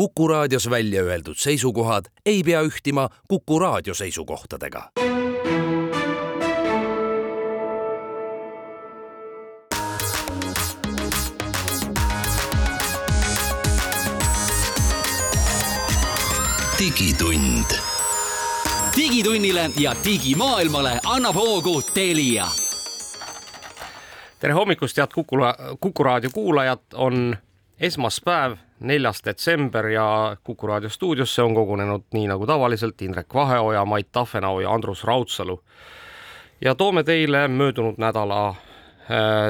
Kuku raadios välja öeldud seisukohad ei pea ühtima Kuku raadio seisukohtadega. digitund. digitunnile ja digimaailmale annab hoogu Telia. tere hommikust, head Kuku, Kuku raadio kuulajad, on esmaspäev, neljas detsember ja Kuku raadio stuudiosse on kogunenud nii nagu tavaliselt Indrek Vaheoja, Mait Tafenau ja Andrus Raudsalu. ja toome teile möödunud nädala äh,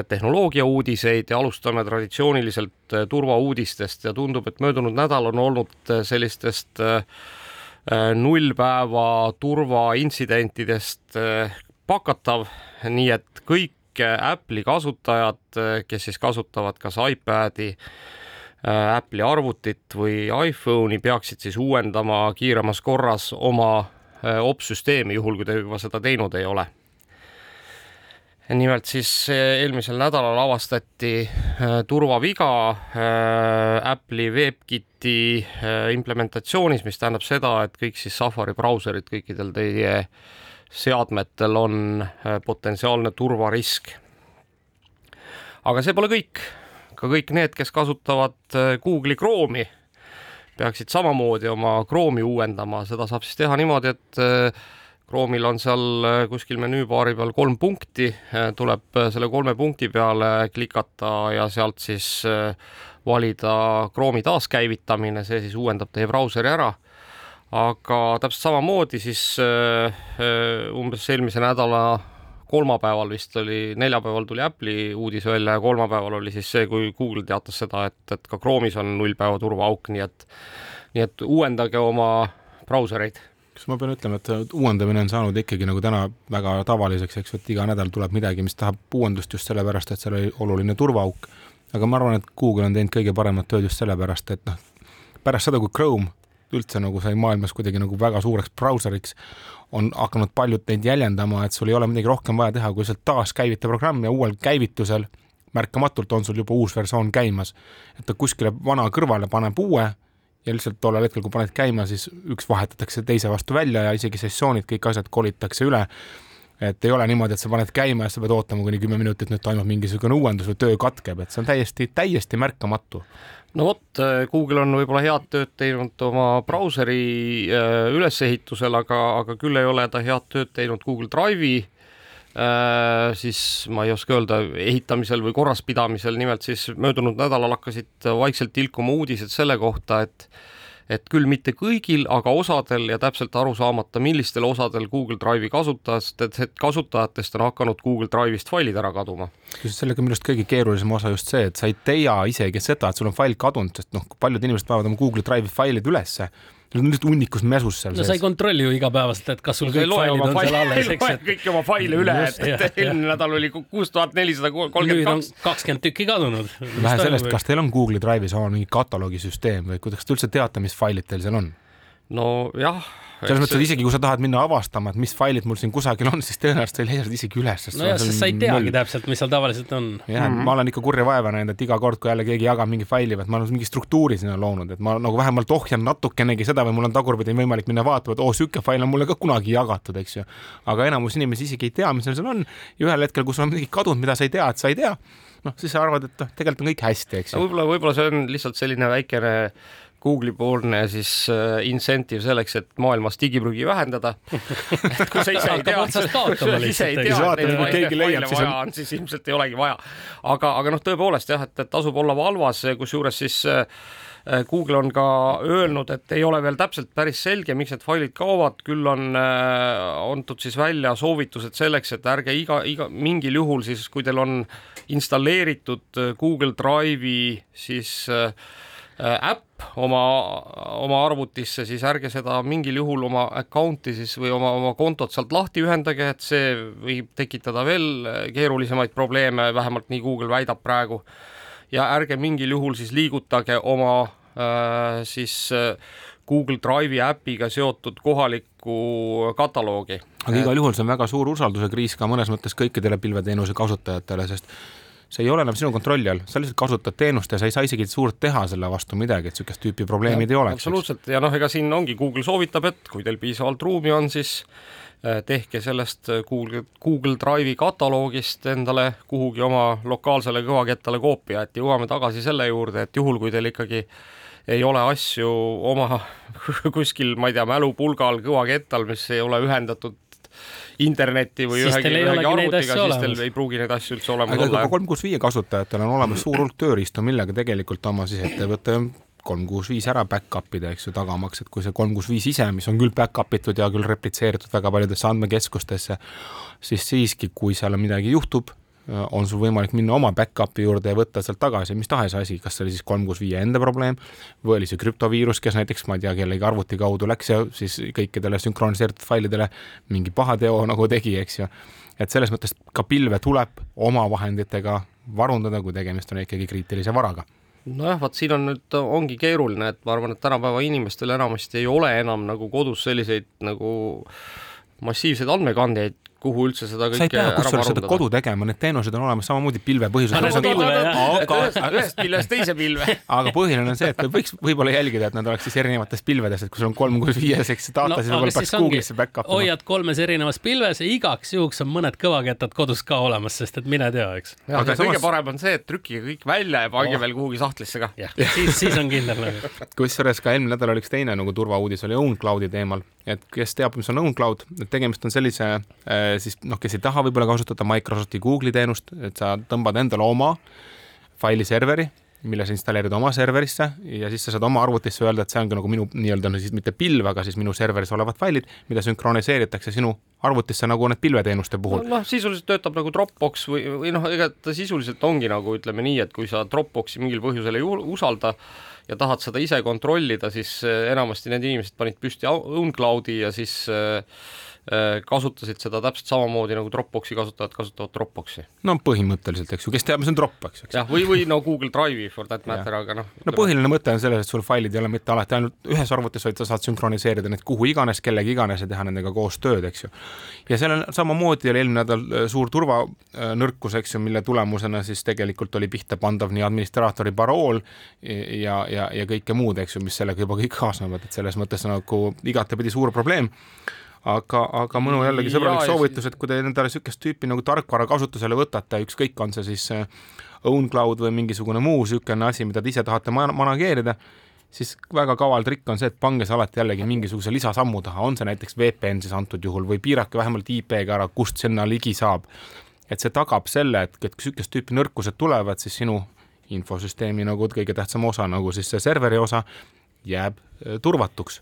tehnoloogia uudiseid ja alustame traditsiooniliselt äh, turvauudistest ja tundub, et möödunud nädal on olnud äh, sellistest nullpäeva turvaintsidentidest pakatav, nii et kõik Apple'i kasutajad, kes siis kasutavad kas iPad'i Apple'i arvutit või iPhone'i peaksid siis uuendama kiiremas korras oma äh, opsüsteemi, juhul kui te juba seda teinud ei ole. nimelt siis äh, eelmisel nädalal avastati turvaviga Apple'i WebKiti implementatsioonis, mis tähendab seda, et kõik siis Safari brauserid kõikidel teie seadmetel on potentsiaalne turvarisk. aga see pole kõik ka kõik need, kes kasutavad äh, Google'i Chrome'i, peaksid samamoodi oma Chrome'i uuendama, seda saab siis teha niimoodi, et äh, Chrome'il on seal äh, kuskil menüübaari peal kolm punkti, tuleb selle kolme punkti peale klikata ja sealt siis valida Chrome'i taaskäivitamine, see siis uuendab teie brauseri ära. Aga täpselt samamoodi siis umbes eelmise nädala kolmapäeval vist oli, neljapäeval tuli Apple'i uudis välja ja kolmapäeval oli siis see, kui Google teatas seda, et, et ka Chrome'is on nullpäeva turvaauk, nii et, nii et uuendage oma brausereid kas ma pean ütlema, et uuendamine on saanud ikkagi nagu täna väga tavaliseks, eks ju, et iga nädal tuleb midagi, mis tahab uuendust just sellepärast, et seal oli oluline turvaauk. aga ma arvan, et Google on teinud kõige paremat tööd just sellepärast, et noh, pärast seda, kui Chrome üldse nagu sai maailmas kuidagi nagu väga suureks brauseriks, on hakanud paljud neid jäljendama, et sul ei ole midagi rohkem vaja teha, kui lihtsalt taaskäivita programm ja uuel käivitusel märkamatult on sul juba uus versioon käimas. et ta kuskile vana kõrvale paneb uue ja lihtsalt tollel hetkel, kui paned käima, siis üks vahetatakse teise vastu välja ja isegi sessioonid, kõik asjad kolitakse üle. et ei ole niimoodi, et sa paned käima ja sa pead ootama kuni kümme minutit, nüüd toimub mingisugune uuendus või töö katkeb, et see on täiesti, täiesti märkamatu no vot, äh, Google on võib-olla head tööd teinud oma brauseri äh, ülesehitusel, aga, aga küll ei ole ta head tööd teinud Google Drive'i äh, siis ma ei oska öelda, ehitamisel või korraspidamisel, nimelt siis möödunud nädalal hakkasid vaikselt tilkuma uudised selle kohta, et et küll mitte kõigil, aga osadel ja täpselt aru saamata, millistel osadel Google Drive'i kasutajatest, kasutajatest on hakanud Google Drive'ist failid ära kaduma. kusjuures sellega minu arust kõige keerulisem osa just see, et sa ei tea isegi seda, et sul on fail kadunud, sest noh, paljud inimesed panevad oma Google Drive'i failid ülesse Need on lihtsalt hunnikus mäsus seal no sees. sa ei kontrolli ju igapäevaselt, et kas sul kõik failid on seal alles, eks. loe kõiki oma faile üle, et, et eelmine nädal oli kuus tuhat nelisada kolmkümmend kaks. kakskümmend tükki kadunud. vähe sellest, kas teil on Google'i Drive'is omal mingi kataloogisüsteem või kuidas te üldse teate, mis failid teil seal on? Nojah selles mõttes, et isegi kui sa tahad minna avastama, et mis failid mul siin kusagil on, siis tõenäoliselt sa ei leia seda isegi üles. nojah, sest sa ei teagi null. täpselt, mis seal tavaliselt on. jah mm, -hmm. ma olen ikka kurja vaeva näinud, et iga kord, kui jälle keegi jagab mingi faili, et ma olen mingi struktuuri sinna loonud, et ma nagu vähemalt ohjan natukenegi seda või mul on tagurpidi võimalik minna vaatama, et oo oh,, sihuke fail on mulle ka kunagi jagatud, eks ju. aga enamus inimesi isegi ei tea, mis seal on ja ühel hetkel, kui sul on midagi kadunud, mida sa ei tea, et sa ei tea, noh, siis sa arvad, et noh, tegelikult on kõik hästi, eks ju. võib-olla, võib-olla see on lihtsalt selline väikene Google'i poolne siis uh, incentive selleks, et maailmas digiprügi vähendada. Et kui sa ise ei tea, ise ei tea, neid leiab, siis vaja on, siis ilmselt ei olegi vaja. aga, aga noh, tõepoolest jah, et, et tasub olla valvas, kusjuures siis uh, Google on ka öelnud, et ei ole veel täpselt päris selge, miks need failid kaovad, küll on äh, antud siis välja soovitused selleks, et ärge iga, iga mingil juhul siis, kui teil on installeeritud Google Drive'i siis äh, äpp oma, oma arvutisse, siis ärge seda mingil juhul oma account'i siis või oma, oma kontot sealt lahti ühendage, et see võib tekitada veel keerulisemaid probleeme, vähemalt nii Google väidab praegu. ja ärge mingil juhul siis liigutage oma äh, siis äh, Google Drive'i äpiga seotud kohalikku kataloogi. aga igal juhul see on väga suur usalduse kriis ka mõnes mõttes kõikidele pilveteenuse kasutajatele, sest see ei ole enam sinu kontrolli all, sa lihtsalt kasutad teenust ja sa ei saa isegi suurt teha selle vastu midagi, et niisugust tüüpi probleemid ja, ei oleks. absoluutselt ja noh, ega siin ongi, Google soovitab, et kui teil piisavalt ruumi on, siis äh, tehke sellest Google, Google Drive'i kataloogist endale kuhugi oma lokaalsele kõvakettale koopia, et jõuame tagasi selle juurde, et juhul, kui teil ikkagi ei ole asju oma kuskil, ma ei tea, mälupulgal kõvakettal, mis ei ole ühendatud internetti või siis ühegi, ühegi arvutiga, siis teil ei pruugi neid asju üldse olemas aga olla. kolm kuus viie kasutajatel on olemas suur hulk tööriistu, millega tegelikult oma siis ettevõtte kolm kuus viis ära back-up ida, eks ju, tagamaks, et kui see kolm kuus viis ise, mis on küll back-up itud ja küll replitseeritud väga paljudesse andmekeskustesse, siis siiski, kui seal midagi juhtub, on sul võimalik minna oma back-up'i juurde ja võtta sealt tagasi mis tahes asi, kas see oli siis kolm kuus viie enda probleem või oli see krüptoviirus, kes näiteks, ma ei tea, kellegi arvuti kaudu läks ja siis kõikidele sünkroniseeritud failidele mingi pahateo nagu tegi, eks ju. et selles mõttes ka pilve tuleb oma vahenditega varundada, kui tegemist on ikkagi kriitilise varaga nojah, vot siin on nüüd, ongi keeruline, et ma arvan, et tänapäeva inimestel enamasti ei ole enam nagu kodus selliseid nagu massiivseid andmekandjaid, kuhu üldse seda kõike sa ei pea kusjuures seda kodu tegema, need teenused on olemas samamoodi pilvepõhisusel. ühest pilvest teise pilve. aga põhiline on see, et võiks võib-olla jälgida, et nad oleks siis erinevates pilvedes, et kui sul on kolm kuni viies, eks data no,, siis võib-olla peaks Google'isse back up ima. hoiad kolmes erinevas pilves ja igaks juhuks on mõned kõvakettad kodus ka olemas, sest et mine tea, eks. aga kõige samas... parem on see, et trükkige kõik välja ja pange oh. veel kuhugi sahtlisse ka. siis, siis on kindel nagu. kusjuures ka eelmine nädal oli üks teine nagu turvauudis oli OwnCloudi teemal, et kes teab, mis on OwnCloud, et tegemist on sellise äh, siis noh, kes ei taha võib-olla kasutada Microsofti Google'i teenust, et sa tõmbad endale oma failiserveri, mille sa installeerid oma serverisse ja siis sa saad oma arvutisse öelda, et see ongi nagu minu nii-öelda no siis mitte pilv, aga siis minu serveris olevad failid, mida sünkroniseeritakse sinu arvutisse nagu need pilveteenuste puhul. noh, sisuliselt töötab nagu Dropbox või, või noh, ega ta sisuliselt ongi nagu ütleme nii, et kui sa Dropboxi mingil põhjusel ei usalda ja tahad seda ise kontrollida, siis eh, enamasti need inimesed panid püsti OwnCloudi ja siis Äh, kasutasid seda täpselt samamoodi nagu Dropboxi kasutajad kasutavad Dropboxi. no põhimõtteliselt, eks ju, kes teab, mis on Dropbox, eks. jah, või, või no Google Drive'i for that matter, aga noh. no põhiline mõte on selles, et sul failid ei ole mitte alati ainult ühes arvutis, vaid sa saad sünkroniseerida need kuhu iganes, kellegi iganes ja teha nendega koos tööd, eks ju. ja seal on samamoodi oli eelmine nädal äh, suur turvanõrkus, eks ju, mille tulemusena siis tegelikult oli pihta pandav nii administraatori parool ja, ja, ja kõike muud, eks ju, mis sellega juba kõik kaasnevad, et selles mõttes nagu igatepidi suur probleem aga, aga minu jällegi sõbralik soovitus, et kui te endale niisugust tüüpi nagu tarkvara kasutusele võtate, ükskõik, on see siis äh, OwnCloud või mingisugune muu niisugune asi, mida te ise tahate man manageerida, siis väga kaval trikk on see, et pange see alati jällegi mingisuguse lisasammu taha, on see näiteks VPN siis antud juhul või piirake vähemalt IP-ga ära, kust sinna ligi saab. et see tagab selle, et, et kui niisugust tüüpi nõrkused tulevad, siis sinu infosüsteemi nagu kõige tähtsam osa, nagu siis see serveri osa, jääb äh, turvatuks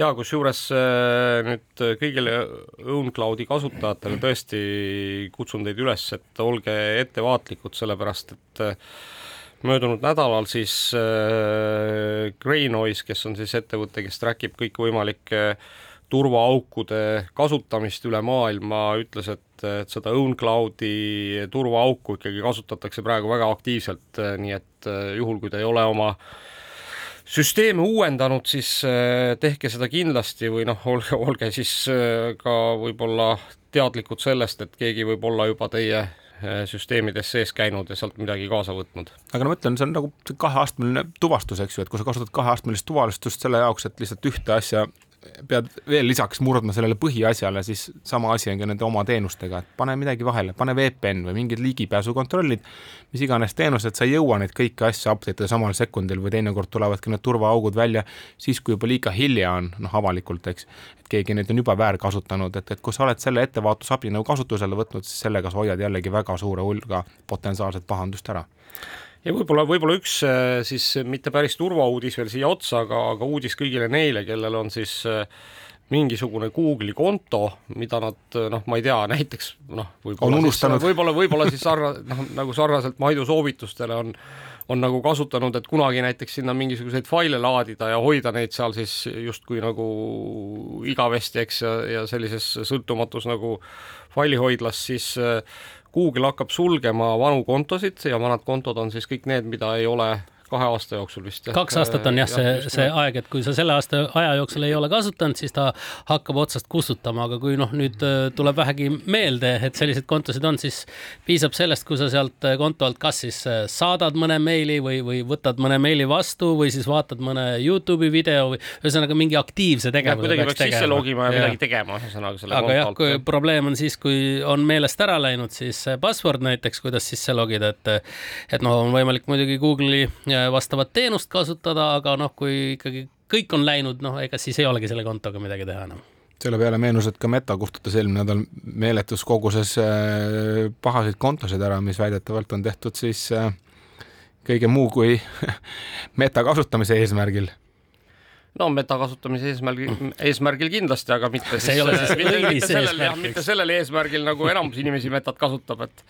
ja kusjuures äh, nüüd kõigile OwnCloudi kasutajatele tõesti kutsun teid üles, et olge ettevaatlikud, sellepärast et äh, möödunud nädalal siis äh, Greynoise, kes on siis ettevõte, kes track ib kõikvõimalike turvaaukude kasutamist üle maailma, ütles, et, et seda OwnCloudi turvaauku ikkagi kasutatakse praegu väga aktiivselt, nii et juhul, kui te ei ole oma äh, süsteeme uuendanud, siis äh, tehke seda kindlasti või noh, olge, olge siis äh, ka võib-olla teadlikud sellest, et keegi võib olla juba teie äh, süsteemides sees käinud ja sealt midagi kaasa võtnud. aga no ma ütlen, see on nagu kaheastmeline tuvastus, eks ju, et kui sa kasutad kaheastmelist tuvastust selle jaoks, et lihtsalt ühte asja pead veel lisaks murdma sellele põhiasjale, siis sama asi on ka nende oma teenustega, et pane midagi vahele, pane VPN või mingid ligipääsukontrollid, mis iganes teenused, sa ei jõua neid kõiki asju update ida samal sekundil või teinekord tulevadki need turvaaugud välja siis, kui juba liiga hilja on, noh avalikult, eks, et keegi neid on juba väärkasutanud, et, et kui sa oled selle ettevaatusabi nagu kasutusele võtnud, siis sellega sa hoiad jällegi väga suure hulga potentsiaalset pahandust ära ja võib-olla, võib-olla üks äh, siis mitte päris turvauudis veel siia otsa, aga, aga uudis kõigile neile, kellel on siis äh, mingisugune Google'i konto, mida nad noh, ma ei tea, näiteks noh, võib-olla võib-olla, võib-olla siis sarna-, noh nagu sarnaselt Maidu soovitustele on on nagu kasutanud, et kunagi näiteks sinna mingisuguseid faile laadida ja hoida neid seal siis justkui nagu igavesti, eks, ja, ja sellises sõltumatus nagu failihoidlas, siis äh, Google hakkab sulgema vanu kontosid ja vanad kontod on siis kõik need, mida ei ole kahe aasta jooksul vist. kaks aastat on jah, see, see aeg, et kui sa selle aasta aja jooksul ei ole kasutanud, siis ta hakkab otsast kustutama, aga kui noh, nüüd äh, tuleb vähegi meelde, et selliseid kontosid on, siis piisab sellest, kui sa sealt äh, konto alt kas siis äh, saadad mõne meili või, või võtad mõne meili vastu või siis vaatad mõne Youtube'i video või ühesõnaga mingi aktiivse tegevuse. kuidagi peaks sisse logima ja midagi tegema, ühesõnaga selle aga jah, kui probleem on siis, kui on meelest ära läinud, siis password näiteks, kuidas sisse logida, et et noh, on võimalik muidugi Google'i vastavat teenust kasutada, aga noh, kui ikkagi kõik on läinud, noh, ega siis ei olegi selle kontoga midagi teha enam selle peale meenus, et ka Meta kustutas eelmine nädal meeletus koguses äh, pahasid kontosid ära, mis väidetavalt on tehtud siis äh, kõige muu kui meta kasutamise eesmärgil no meta kasutamise eesmärgil, eesmärgil kindlasti, aga mitte see ei ole siis õilis eesmärk. mitte sellel eesmärgil, nagu enamus inimesi metat kasutab, et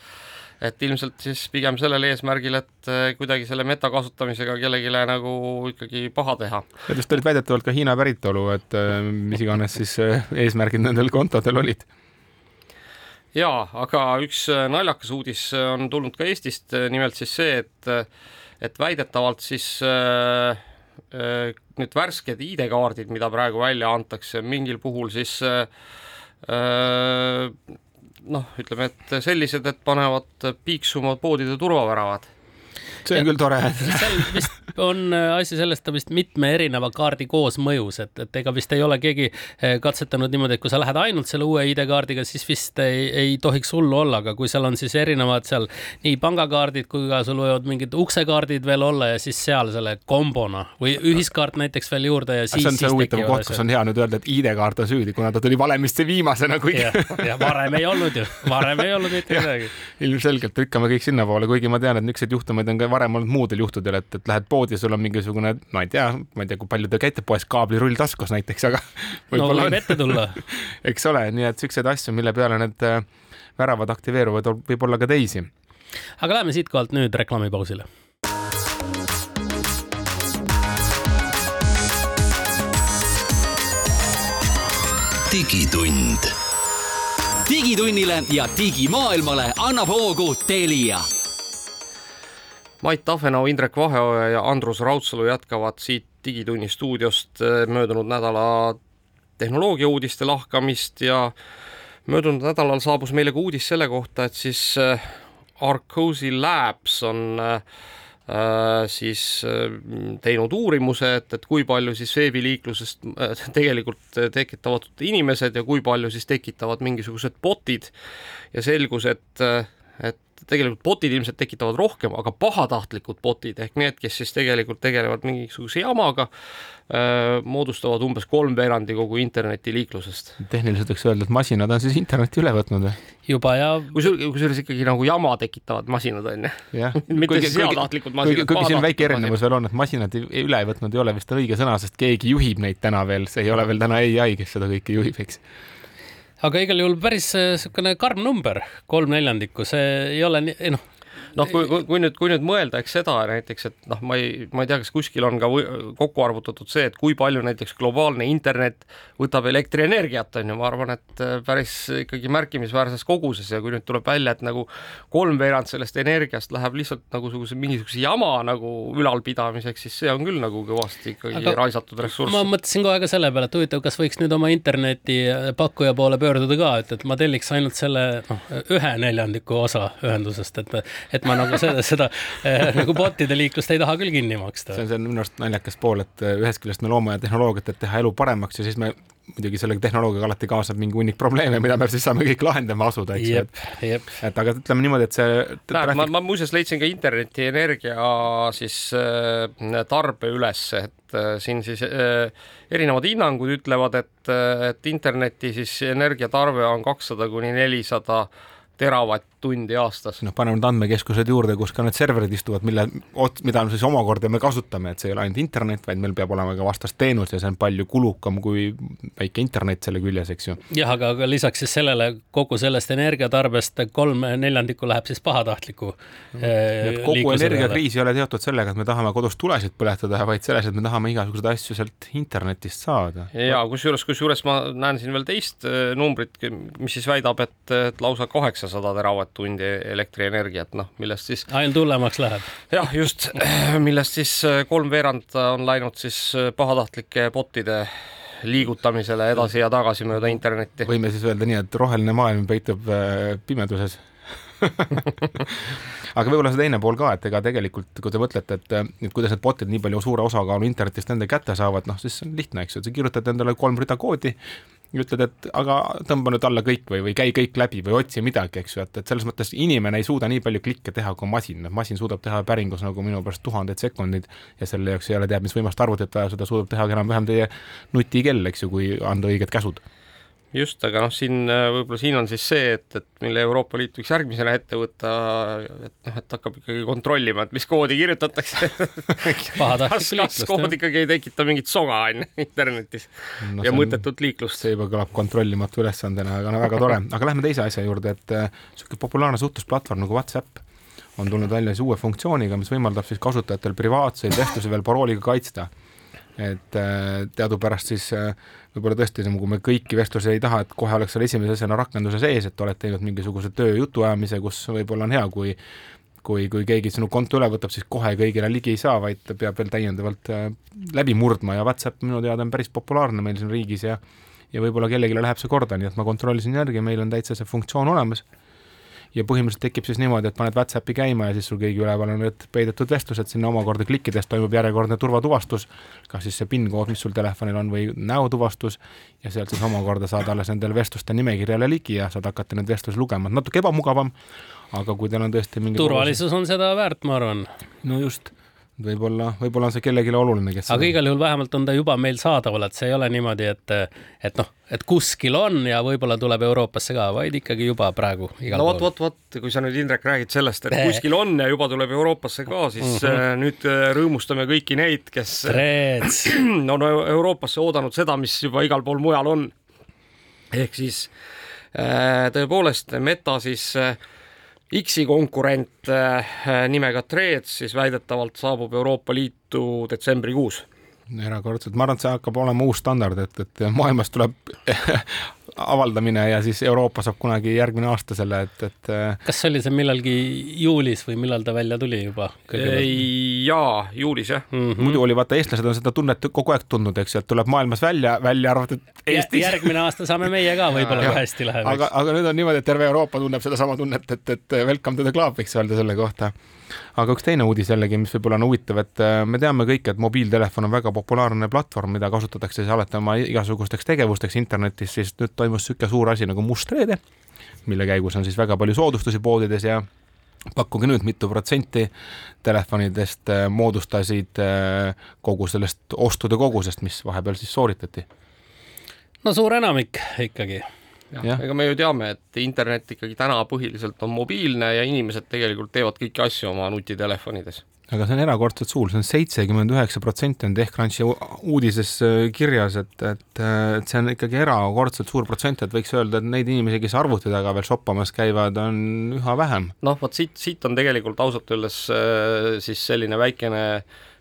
et ilmselt siis pigem sellel eesmärgil, et eh, kuidagi selle meta kasutamisega kellelegi nagu ikkagi paha teha. Need vist olid väidetavalt ka Hiina päritolu, et eh, mis iganes siis eh, eesmärgid nendel kontodel olid jaa, aga üks naljakas uudis on tulnud ka Eestist, nimelt siis see, et, et väidetavalt siis äh, need värsked ID-kaardid, mida praegu välja antakse, mingil puhul siis äh, noh, ütleme, et sellised, et panevad piiksuma poodide turvaväravad see on küll tore. seal vist on äh, asi selles, et ta vist mitme erineva kaardi koosmõjus, et, et ega vist ei ole keegi äh, katsetanud niimoodi, et kui sa lähed ainult selle uue ID-kaardiga, siis vist ei, ei tohiks hullu olla, aga kui seal on siis erinevad seal nii pangakaardid kui ka sul võivad mingid uksekaardid veel olla ja siis seal selle kombona või ühiskaart näiteks veel juurde ja siis. see on see huvitav koht, kus on hea nüüd öelda, et ID-kaart on süüdi, kuna ta tuli valemisse viimasena kuigi. ja varem ei olnud ju, varem ei olnud mitte midagi. ilmselgelt lükkame kõik sinnapoole, kuigi ma tean, et niisuguseid juhtumeid on ka varem olnud muudel juhtudel, et, et lähed poodi, sul on mingisugune, ma ei tea, ma ei tea, kui palju te käite poes, kaablirull taskus näiteks, aga. no võib ette tulla. eks ole, nii et siukseid asju, mille peale need äh, väravad aktiveeruvad, võib olla ka teisi. aga läheme siitkohalt nüüd reklaamipausile digitund. digitunnile ja digimaailmale annab hoogu Telia Mait Tafenau, Indrek Vaheoja ja Andrus Raudsalu jätkavad siit Digitunni stuudiost eh, möödunud nädala tehnoloogiauudiste lahkamist ja möödunud nädalal saabus meile ka uudis selle kohta, et siis eh, Arcosi Labs on äh, siis teinud uurimuse, et, et kui palju siis veebiliiklusest tegelikult tekitavad inimesed ja kui palju siis tekitavad mingisugused botid. Ja selgus, et, et tegelikult botid ilmselt tekitavad rohkem, aga pahatahtlikud botid ehk need, kes siis tegelikult tegelevad mingisuguse jamaga, moodustavad umbes kolmveerandi kogu internetiliiklusest. tehniliselt võiks öelda, et masinad on siis internetti üle võtnud või? juba ja kusjuures, kusjuures ikkagi nagu jama tekitavad masinad on ju. mitte siis heatahtlikud masinad. kuigi siin väike erinevus veel on, et masinad üle võtnud ei ole vist õige sõna, sest keegi juhib neid täna veel, see ei ole veel täna ai, kes seda kõike juhib, eks aga igal juhul päris niisugune karm number, kolm neljandikku, see ei ole nii, noh noh, kui, kui, kui nüüd, kui nüüd mõelda, eks seda näiteks, et noh, ma ei, ma ei tea, kas kuskil on ka kokku arvutatud see, et kui palju näiteks globaalne internet võtab elektrienergiat, on ju, ma arvan, et äh, päris ikkagi märkimisväärses koguses ja kui nüüd tuleb välja, et nagu kolmveerand sellest energiast läheb lihtsalt nagu suguse mingisuguse jama nagu ülalpidamiseks, siis see on küll nagu kõvasti ikkagi Aga raisatud ressurss. ma mõtlesin kohe ka selle peale, et huvitav, kas võiks nüüd oma internetipakkuja poole pöörduda ka, et, et ma telliks ainult selle noh, ühe neljandiku osa ühendusest, et, et et ma nagu seda, seda äh, nagu bot'ide liiklust ei taha küll kinni maksta. see on, see on minu arust naljakas pool, et äh, ühest küljest me loome tehnoloogiat, et teha elu paremaks ja siis me muidugi selle tehnoloogiaga alati kaasneb mingi hunnik probleeme, mida me siis saame kõik lahendama asuda, eks ju, et, et aga ütleme niimoodi, et see Näed, ma, ma muuseas leidsin ka internetienergia siis äh, tarbe üles, et äh, siin siis äh, erinevad hinnangud ütlevad, et, äh, et interneti siis energiatarve on kakssada kuni nelisada teravatt-tundi aastas. noh, paneme need andmekeskused juurde, kus ka need serverid istuvad, mille, mida me siis omakorda me kasutame, et see ei ole ainult internet, vaid meil peab olema ka vastasteenus ja see on palju kulukam kui väike internet selle küljes, eks ju. jah, aga, aga lisaks siis sellele kogu sellest energiatarbest kolm neljandikku läheb siis pahatahtliku eh, kogu energiakriis ei ole seotud sellega, et me tahame kodus tulesid põletada, vaid selles, et me tahame igasuguseid asju sealt internetist saada. ja kusjuures, kusjuures ma näen siin veel teist eh, numbrit, mis siis väidab, et, et lausa kaheksa kaheksasada teravat kilovatt-tundi elektrienergiat, noh, millest siis ainult hullemaks läheb. jah, just, millest siis kolmveerand on läinud siis pahatahtlike bot'ide liigutamisele edasi ja tagasi mööda internetti. võime siis öelda nii, et roheline maailm peitub äh, pimeduses aga võib-olla see teine pool ka, et ega tegelikult, kui te mõtlete, et, et kuidas need bot'id nii palju suure osakaalu internetist enda kätte saavad, noh, siis see on lihtne, eks ju, sa kirjutad endale kolm rida koodi ütled, et aga tõmba nüüd alla kõik või, või käi kõik läbi või otsi midagi, eks ju, et, et selles mõttes inimene ei suuda nii palju klikke teha kui masin, masin suudab teha päringus nagu minu pärast tuhandeid sekundeid ja selle jaoks ei ole teab mis võimast arvutit vaja, seda suudab teha enam-vähem teie nutikell, eks ju, kui anda õiged käsud just, aga noh, siin äh, võib-olla siin on siis see, et, et mille Euroopa Liit võiks järgmisena ette võtta, et noh, et hakkab ikkagi kontrollima, et mis koodi kirjutatakse. Kas, kas kood ikkagi ei tekita mingit soga on ju internetis no, ja mõttetut liiklust. see juba kõlab kontrollimatu ülesandena, aga no väga tore, aga lähme teise asja juurde, et niisugune äh, populaarne suhtlusplatvorm nagu Whatsapp on tulnud välja siis uue funktsiooniga, mis võimaldab siis kasutajatel privaatseid vestlusi veel parooliga kaitsta et äh, teadupärast siis äh, võib-olla tõesti, kui me kõiki vestlusi ei taha, et kohe oleks seal esimese asjana rakenduse sees, et oled teinud mingisuguse töö jutuajamise, kus võib-olla on hea, kui kui, kui keegi sinu konto üle võtab, siis kohe kõigile ligi ei saa, vaid peab veel täiendavalt äh, läbi murdma ja Whatsapp minu teada on päris populaarne meil siin riigis ja ja võib-olla kellelegi läheb see korda, nii et ma kontrollisin järgi, meil on täitsa see funktsioon olemas ja põhimõtteliselt tekib siis niimoodi, et paned Whatsappi käima ja siis sul keegi üleval on need peidetud vestlused, sinna omakorda klikkides toimub järjekordne turvatuvastus, kas siis see PIN kood, mis sul telefonil on, või näotuvastus. Ja sealt siis omakorda saad alles nendele vestluste nimekirjale ligi ja saad hakata neid vestlusi lugema, natuke ebamugavam, aga kui teil on tõesti mingi turvalisus on seda väärt, ma arvan. no just võib-olla, võib-olla on see kellelegi oluline, kes aga igal juhul vähemalt on ta juba meil saadaval, et see ei ole niimoodi, et, et noh, et kuskil on ja võib-olla tuleb Euroopasse ka, vaid ikkagi juba praegu igal no vot, vot, vot, kui sa nüüd, Indrek, räägid sellest, et kuskil on ja juba tuleb Euroopasse ka, siis mm -hmm. nüüd äh, rõõmustame kõiki neid, kes on Euroopasse oodanud seda, mis juba igal pool mujal on. ehk siis äh, tõepoolest Meta siis äh, X-i konkurent äh, nimega Threads siis väidetavalt saabub Euroopa Liitu detsembrikuus. Erakordselt, ma arvan, et see hakkab olema uus standard, et, et maailmas tuleb avaldamine ja siis Euroopa saab kunagi järgmine aasta selle, et, et. kas see oli see millalgi juulis või millal ta välja tuli juba? jaa, juulis jah mm. -hmm. muidu oli vaata, eestlased on seda tunnet kogu aeg tundnud, eks ju, et tuleb maailmas välja, välja arvatud Eestis. järgmine aasta saame meie ka võib-olla, kui hästi läheb. aga, aga nüüd on niimoodi, et terve Euroopa tunneb sedasama tunnet, et, et welcome to the club, võiks öelda selle kohta aga üks teine uudis jällegi, mis võib-olla on huvitav, et äh, me teame kõik, et mobiiltelefon on väga populaarne platvorm, mida kasutatakse siis alati oma igasugusteks tegevusteks internetis, siis nüüd toimus niisugune suur asi nagu Must Reede, mille käigus on siis väga palju soodustusi poodides ja pakkuge nüüd, mitu protsenti telefonidest äh, moodustasid äh, kogu sellest ostude kogusest, mis vahepeal siis sooritati? no suur enamik ikkagi jah, ega me ju teame, et internet ikkagi täna põhiliselt on mobiilne ja inimesed tegelikult teevad kõiki asju oma nutitelefonides aga see on erakordselt suur, see on seitsekümmend üheksa protsenti on TechCrunchi uudises äh, kirjas, et, et, et see on ikkagi erakordselt suur protsent, et võiks öelda, et neid inimesi, kes arvuti taga veel shoppamas käivad, on üha vähem. noh, vot siit, siit on tegelikult ausalt öeldes äh, siis selline väikene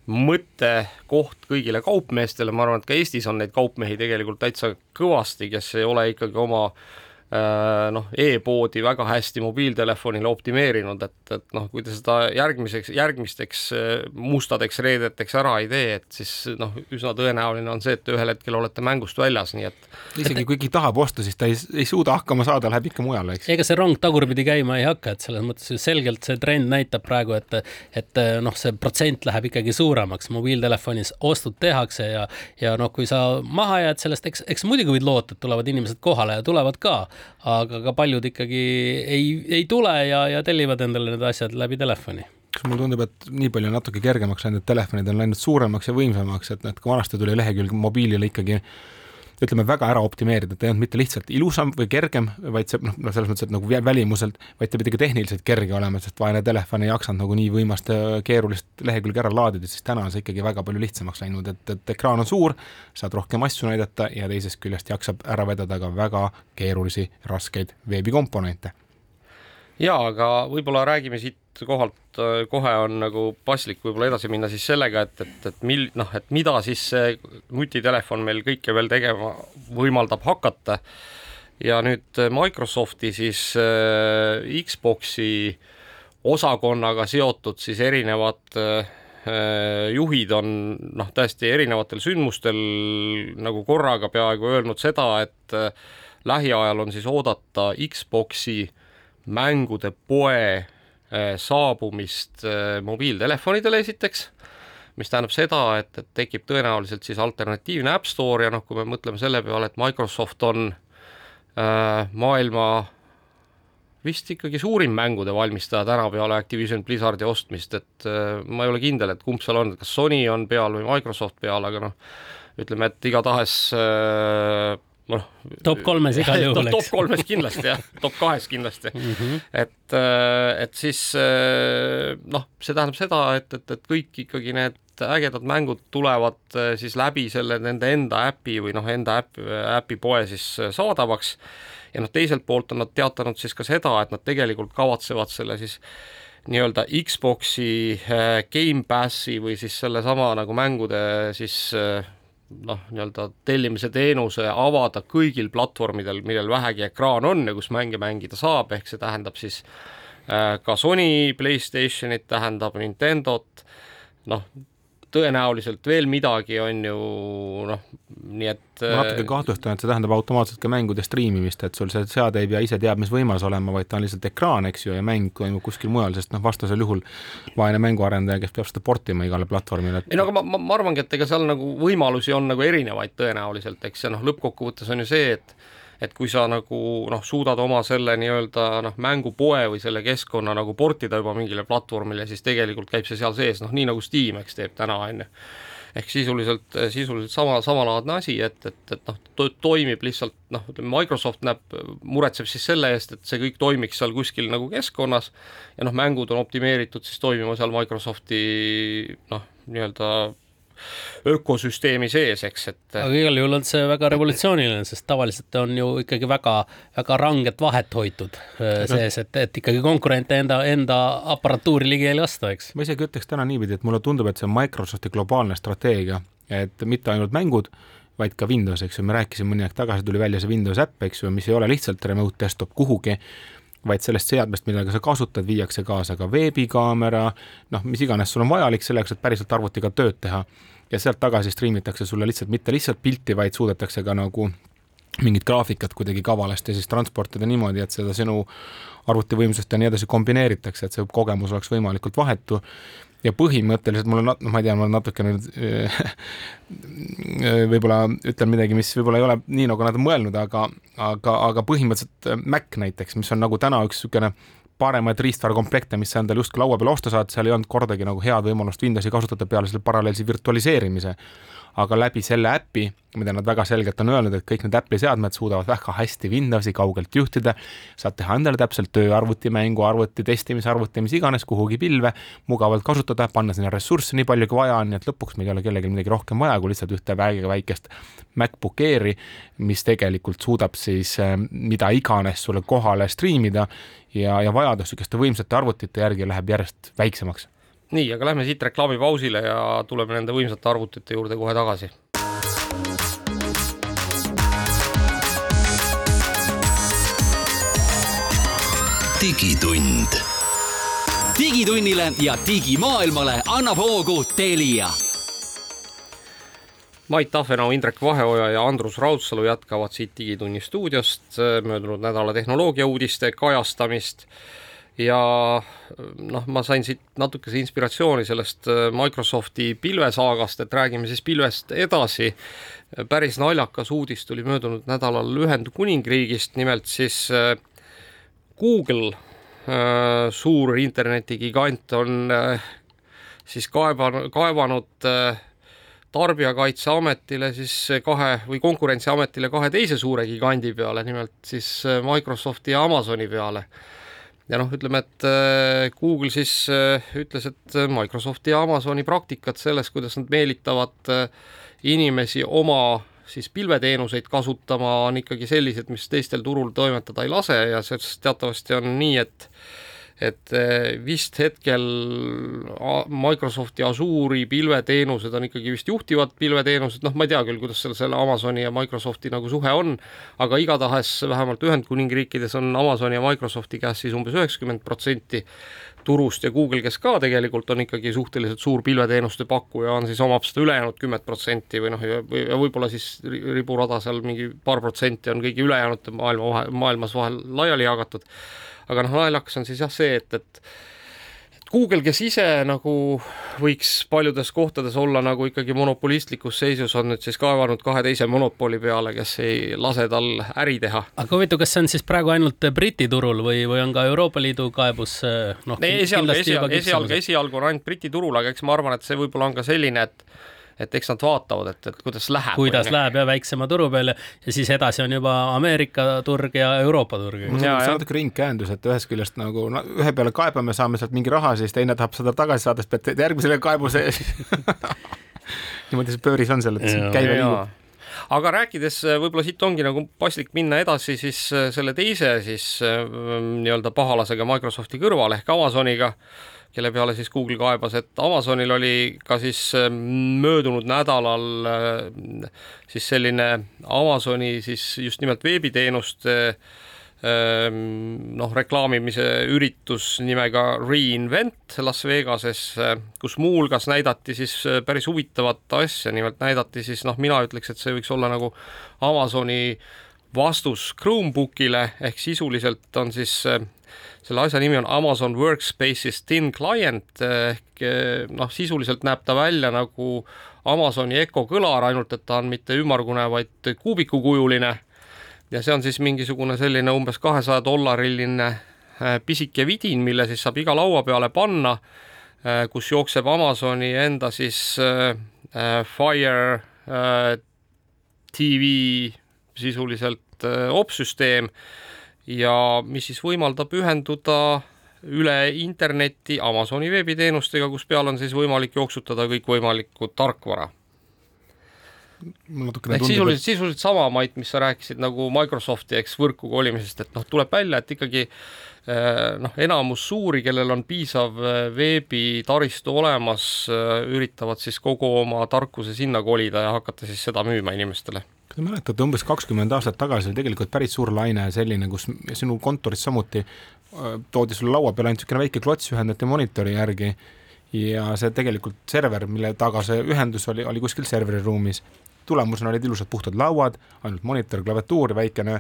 mõttekoht kõigile kaupmeestele, ma arvan, et ka Eestis on neid kaupmehi tegelikult täitsa kõvasti, kes ei ole ikkagi oma äh, noh e, e-poodi väga hästi mobiiltelefonile optimeerinud, et, et noh, kui te seda järgmiseks, järgmisteks äh, mustadeks reedeteks ära ei tee, et siis noh, üsna tõenäoline on see, et te ühel hetkel olete mängust väljas, nii et isegi kui keegi tahab osta, siis ta ei, ei suuda hakkama saada, läheb ikka mujale, eks. ega see rong tagurpidi käima ei hakka, et selles mõttes selgelt see trend näitab praegu, et et noh, see protsent läheb ikkagi suuremaks, mobiiltelefonis ostud tehakse ja ja noh, kui sa maha jääd sellest, eks, eks muidugi võid loota, et tulevad inimesed kohale ja tulevad ka, aga ka paljud ikkagi ei, ei tule ja, ja tellivad endale need asjad läbi telefoni. Kas mulle tundub, et nii palju on natuke kergemaks läinud, telefonid on läinud suuremaks ja võimsamaks, et et kui vanasti tuli lehekülg mobiilile ikkagi ütleme väga ära optimeerida, ta ei olnud mitte lihtsalt ilusam või kergem, vaid see noh, selles mõttes, et nagu välimuselt, vaid ta pidi ka tehniliselt kerge olema, sest vaene telefon ei jaksanud nagu nii võimast keerulist lehekülge ära laadida, siis täna on see ikkagi väga palju lihtsamaks läinud, et, et ekraan on suur, saad rohkem asju näidata ja teisest küljest jaksab ära vedada ka väga keerulisi, raskeid veebikomponente. Ja aga võib-olla räägime siit kohalt äh, kohe on nagu paslik võib-olla edasi minna siis sellega, et, et, et mil-, noh, et mida siis see nutitelefon meil kõike veel tegema võimaldab hakata. ja nüüd Microsofti siis äh, Xboxi osakonnaga seotud siis erinevad äh, juhid on noh, täiesti erinevatel sündmustel nagu korraga peaaegu öelnud seda, et äh, lähiajal on siis oodata Xboxi mängude poe äh, saabumist äh, mobiiltelefonidele esiteks, mis tähendab seda, et, et tekib tõenäoliselt siis alternatiivne App Store ja noh, kui me mõtleme selle peale, et Microsoft on äh, maailma vist ikkagi suurim mängude valmistaja täna peale Activision Blizzardi ostmist, et äh, ma ei ole kindel, et kumb seal on, kas Sony on peal või Microsoft peal, aga noh, ütleme, et igatahes äh, noh. top kolmes igal juhul, eks. top kolmes kindlasti jah, top kahes kindlasti mm. -hmm. et, äh, et siis äh, noh, see tähendab seda, et, et, et kõik ikkagi need ägedad mängud tulevad äh, siis läbi selle nende enda äpi või noh, enda äpp, äpipoe siis saadavaks. ja noh, teiselt poolt on nad teatanud siis ka seda, et nad tegelikult kavatsevad selle siis nii-öelda Xbox'i Game Passi või siis sellesama nagu mängude siis noh, nii-öelda tellimise teenuse avada kõigil platvormidel, millel vähegi ekraan on ja kus mänge mängida saab, ehk see tähendab siis äh, ka Sony Playstationit, tähendab Nintendot, noh, tõenäoliselt veel midagi, on ju noh, nii et ma natuke kahtlustan, et see tähendab automaatselt ka mängude striimimist, et sul see seade ei pea ise teab mis võimas olema, vaid ta on lihtsalt ekraan, eks ju, ja mäng toimub kuskil mujal, sest noh, vastasel juhul vaene mänguarendaja, kes peab seda portima igale platvormile et.... ei no aga ma, ma, ma arvangi, et ega seal nagu võimalusi on nagu erinevaid tõenäoliselt, eks, ja noh, lõppkokkuvõttes on ju see, et et kui sa nagu noh, suudad oma selle nii-öelda noh, mängupoe või selle keskkonna nagu portida juba mingile platvormile, siis tegelikult käib see seal sees, noh nii nagu Steam, eks, teeb täna, on ju. Ehk sisuliselt, sisuliselt sama, samalaadne asi, et, et, et noh to,, toimib lihtsalt noh, ütleme Microsoft näeb, muretseb siis selle eest, et see kõik toimiks seal kuskil nagu keskkonnas ja noh, mängud on optimeeritud siis toimima seal Microsofti noh, nii-öelda ökosüsteemi sees, eks, et. aga igal juhul on see väga revolutsiooniline, sest tavaliselt on ju ikkagi väga, väga ranget vahet hoitud äh, sees, et, et ikkagi konkurente enda, enda aparatuuri ligi ei lasta, eks. ma isegi ütleks täna niipidi, et mulle tundub, et see on Microsofti globaalne strateegia, et mitte ainult mängud, vaid ka Windows, eks ju, me rääkisime mõni aeg tagasi, tuli välja see Windows äpp, eks ju, mis ei ole lihtsalt remote desktop kuhugi, vaid sellest seadmest, millega sa kasutad, viiakse kaasa ka veebikaamera, noh, mis iganes sul on vajalik selleks, et päriselt arvutiga tööd teha ja sealt tagasi striimitakse sulle lihtsalt mitte lihtsalt pilti, vaid suudetakse ka nagu mingit graafikat kuidagi kavalasti siis transportida niimoodi, et seda sinu arvutivõimsust ja nii edasi kombineeritakse, et see kogemus oleks võimalikult vahetu. ja põhimõtteliselt mul on, noh, ma ei tea, ma natuke nüüd võib-olla ütlen midagi, mis võib-olla ei ole nii, nagu nad on mõelnud, aga, aga, aga põhimõtteliselt Mac näiteks, mis on nagu täna üks niisugune paremaid riistvarakomplekte, mis sa endale justkui laua peale osta saad, seal ei olnud kordagi nagu head võimalust Windowsi kasutada peale selle paralleelse virtualiseerimise aga läbi selle äpi, mida nad väga selgelt on öelnud, et kõik need Apple'i seadmed suudavad väga hästi Windowsi kaugelt juhtida, saad teha endale täpselt tööarvuti, mänguarvuti, testimisarvuti, mis iganes kuhugi pilve, mugavalt kasutada, panna sinna ressursse nii palju, kui vaja on, nii et lõpuks meil ei ole kellelgi midagi rohkem vaja, kui lihtsalt ühte väga väikest MacBook Airi, mis tegelikult suudab siis äh, mida iganes sulle kohale striimida ja, ja vajadus niisuguste võimsate arvutite järgi läheb järjest väiksemaks nii, aga lähme siit reklaamipausile ja tuleme nende võimsate arvutite juurde kohe tagasi. digitund. digitunnile ja digimaailmale annab hoogu Telia Mait Tafenau, Indrek Vaheoja ja Andrus Raudsalu jätkavad siit Digitunni stuudiost möödunud nädala tehnoloogiauudiste kajastamist ja noh, ma sain siit natukese inspiratsiooni sellest äh, Microsofti pilvesaagast, et räägime siis pilvest edasi. päris naljakas uudis tuli möödunud nädalal Ühendkuningriigist, nimelt siis äh, Google, äh, suur internetigigant, on siis kaevan-, kaevanud tarbijakaitseametile siis kahe või Konkurentsiametile kahe teise suure gigandi peale, nimelt siis Microsofti ja Amazoni peale ja noh, ütleme, et äh, Google siis äh, ütles, et äh, Microsofti ja Amazoni praktikat selles, kuidas nad meelitavad inimesi oma siis pilveteenuseid kasutama, on ikkagi sellised, mis teistel turul toimetada ei lase ja sellest teatavasti on nii, et et eh, vist hetkel Microsofti Azure'i pilveteenused on ikkagi vist juhtivad pilveteenused, noh, ma ei tea küll, kuidas seal selle Amazoni ja Microsofti nagu suhe on, aga igatahes vähemalt Ühendkuningriikides on Amazoni ja Microsofti käes siis umbes üheksakümmend protsenti turust ja Google, kes ka tegelikult on ikkagi suhteliselt suur pilveteenuste pakkuja, on siis omab seda ülejäänud kümmet protsenti või noh, ja või- ja võib-olla siis ri- riburada seal mingi paar protsenti on kõigi ülejäänute maailma vahe, maailmas vahel laiali jagatud. Aga noh, naljakas on siis jah see, et, et et Google, kes ise nagu võiks paljudes kohtades olla nagu ikkagi monopolistlikus seisus, on nüüd siis kaevanud kahe teise monopoli peale, kes ei lase tal äri teha. Aga huvitav, kas see on siis praegu ainult Briti turul või, või on ka Euroopa Liidu kaebus noh, ei, esialgu, esialgu, esialgu, esialgu on ainult Briti turul, aga eks ma arvan, et see võib-olla on ka selline, et et eks nad vaatavad, et, et kuidas läheb. kuidas läheb ja väiksema turu peal ja, ja siis edasi on juba Ameerika turg ja Euroopa turg. see on natuke ringkäendus, et ühest küljest nagu no, ühe peale kaebame, saame sealt mingi raha, siis teine tahab seda tagasi saada, siis pead järgmisele kaebuse niimoodi see pööris on seal, et see käive liigub aga rääkides, võib-olla siit ongi nagu paslik minna edasi siis äh, selle teise siis äh, nii-öelda pahalasega Microsofti kõrval ehk Amazoniga, kelle peale siis Google kaebas, et Amazonil oli ka siis äh, möödunud nädalal siis selline Amazoni siis just nimelt veebiteenuste noh, reklaamimise üritus nimega Reinvent Las Vegases, kus muuhulgas näidati siis päris huvitavat asja, nimelt näidati siis noh, mina ütleks, et see võiks olla nagu Amazoni vastus Chromebookile ehk sisuliselt on siis selle asja nimi on Amazon Workspace'is Thin Client ehk noh, sisuliselt näeb ta välja nagu Amazoni Echo kõlar, ainult et ta on mitte ümmargune, vaid kuubikukujuline ja see on siis mingisugune selline umbes kahesaja dollariline pisike vidin, mille siis saab iga laua peale panna, kus jookseb Amazoni enda siis Fire TV sisuliselt opsüsteem. Ja mis siis võimaldab ühenduda üle interneti Amazoni veebiteenustega, kus peal on siis võimalik jooksutada kõikvõimalikku tarkvara ehk sisuliselt, sisuliselt sama, Mait, mis sa rääkisid nagu Microsofti, eks, võrku kolimisest, et noh, tuleb välja, et ikkagi noh, enamus suuri, kellel on piisav veebitaristu olemas, üritavad siis kogu oma tarkuse sinna kolida ja hakata siis seda müüma inimestele. Kas te mäletate, umbes kakskümmend aastat tagasi oli tegelikult päris suur laine selline, kus sinu kontoris samuti toodi sulle laua peale ainult niisugune väike klots, ühendati monitori järgi ja see tegelikult server, mille taga see ühendus oli, oli kuskil serveri ruumis tulemusena olid ilusad puhtad lauad, ainult monitor, klaviatuur, väikene